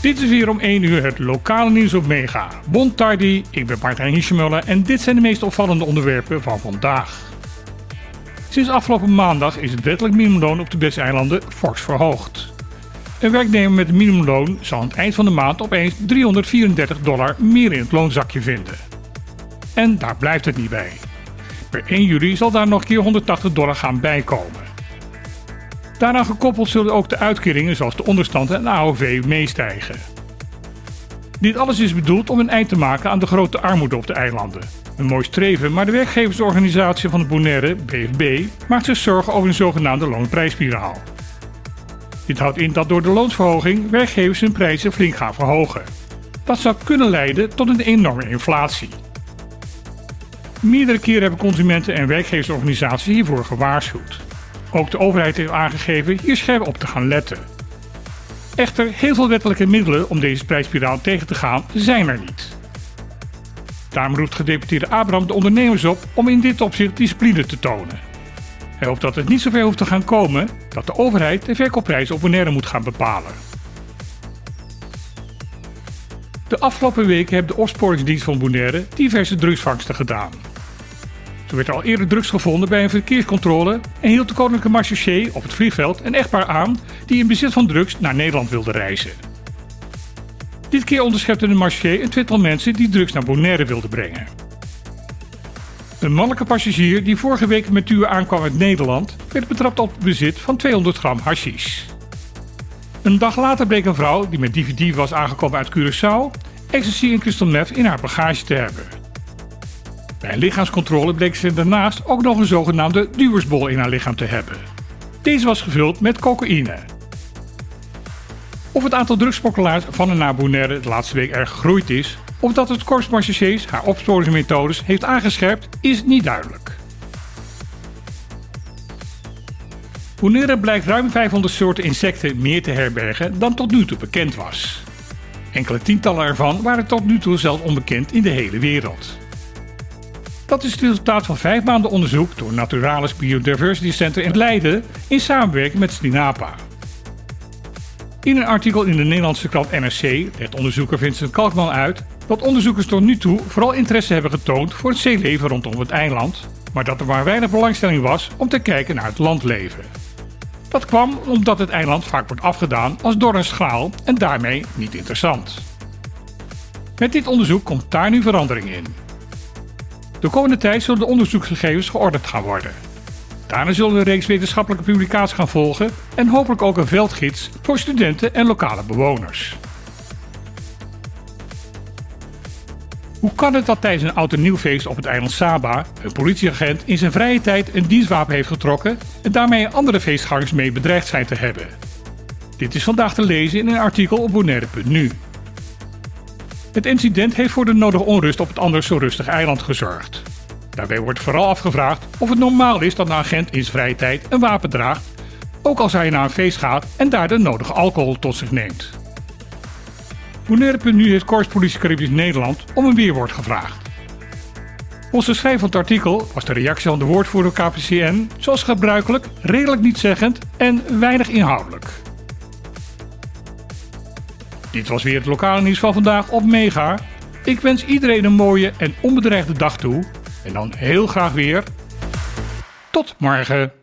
Dit is weer om 1 uur het lokale nieuws op Mega. Bon tardi, ik ben Martijn Hiesjemuller en dit zijn de meest opvallende onderwerpen van vandaag. Sinds afgelopen maandag is het wettelijk minimumloon op de Beste-eilanden fors verhoogd. Een werknemer met een minimumloon zal aan het eind van de maand opeens 334 dollar meer in het loonzakje vinden. En daar blijft het niet bij. Per 1 juli zal daar nog een keer 180 dollar gaan bijkomen. Daaraan gekoppeld zullen ook de uitkeringen zoals de onderstand en AOV meestijgen. Dit alles is bedoeld om een eind te maken aan de grote armoede op de eilanden. Een mooi streven, maar de werkgeversorganisatie van de Bonaire, BFB, maakt zich zorgen over een zogenaamde loonprijsspiraal. Dit houdt in dat door de loonsverhoging werkgevers hun prijzen flink gaan verhogen. Dat zou kunnen leiden tot een enorme inflatie. Meerdere keren hebben consumenten en werkgeversorganisaties hiervoor gewaarschuwd. Ook de overheid heeft aangegeven hier scherp op te gaan letten. Echter, heel veel wettelijke middelen om deze prijsspiraal tegen te gaan zijn er niet. Daarom roept gedeputeerde Abraham de ondernemers op om in dit opzicht discipline te tonen. Hij hoopt dat het niet zover hoeft te gaan komen dat de overheid de verkoopprijs op Bonaire moet gaan bepalen. De afgelopen weken heeft de opsporingsdienst van Bonaire diverse drugsvangsten gedaan. Zo werd er al eerder drugs gevonden bij een verkeerscontrole en hield de koninklijke marechaussee op het vliegveld een echtpaar aan die in bezit van drugs naar Nederland wilde reizen. Dit keer onderschepte de marechaussee een twintal mensen die drugs naar Bonaire wilden brengen. Een mannelijke passagier die vorige week met Tuur aankwam uit Nederland werd betrapt op bezit van 200 gram hashish. Een dag later bleek een vrouw die met DVD was aangekomen uit Curaçao ecstasy en crystal meth in haar bagage te hebben. Bij lichaamscontrole bleek ze daarnaast ook nog een zogenaamde duwersbol in haar lichaam te hebben. Deze was gevuld met cocaïne. Of het aantal drugsmokkelaars van en naar de laatste week erg gegroeid is, of dat het Marchechés haar opsporingsmethodes heeft aangescherpt, is niet duidelijk. Bonaire blijkt ruim 500 soorten insecten meer te herbergen dan tot nu toe bekend was. Enkele tientallen ervan waren tot nu toe zelfs onbekend in de hele wereld. Dat is het resultaat van vijf maanden onderzoek door Naturalis Biodiversity Center in Leiden in samenwerking met Stinapa. In een artikel in de Nederlandse krant NRC legt onderzoeker Vincent Kalkman uit dat onderzoekers tot nu toe vooral interesse hebben getoond voor het zeeleven rondom het eiland, maar dat er maar weinig belangstelling was om te kijken naar het landleven. Dat kwam omdat het eiland vaak wordt afgedaan als door schaal en daarmee niet interessant. Met dit onderzoek komt daar nu verandering in. De komende tijd zullen de onderzoeksgegevens geordend gaan worden. Daarna zullen een reeks wetenschappelijke publicaties gaan volgen en hopelijk ook een veldgids voor studenten en lokale bewoners. Hoe kan het dat tijdens een oud en nieuw feest op het eiland Saba een politieagent in zijn vrije tijd een dienstwapen heeft getrokken en daarmee andere feestgangers mee bedreigd zijn te hebben? Dit is vandaag te lezen in een artikel op bonaire.nu. Het incident heeft voor de nodige onrust op het anders zo rustig eiland gezorgd. Daarbij wordt vooral afgevraagd of het normaal is dat een agent in zijn vrije tijd een wapen draagt, ook als hij naar een feest gaat en daar de nodige alcohol tot zich neemt. Bonaire.nu heeft Korps Politie Caribisch Nederland om een weerwoord gevraagd. Onze schrijver van het artikel was de reactie van de woordvoerder KPCN, zoals gebruikelijk, redelijk nietzeggend en weinig inhoudelijk. Dit was weer het lokale nieuws van vandaag op Mega. Ik wens iedereen een mooie en onbedreigde dag toe. En dan heel graag weer. Tot morgen.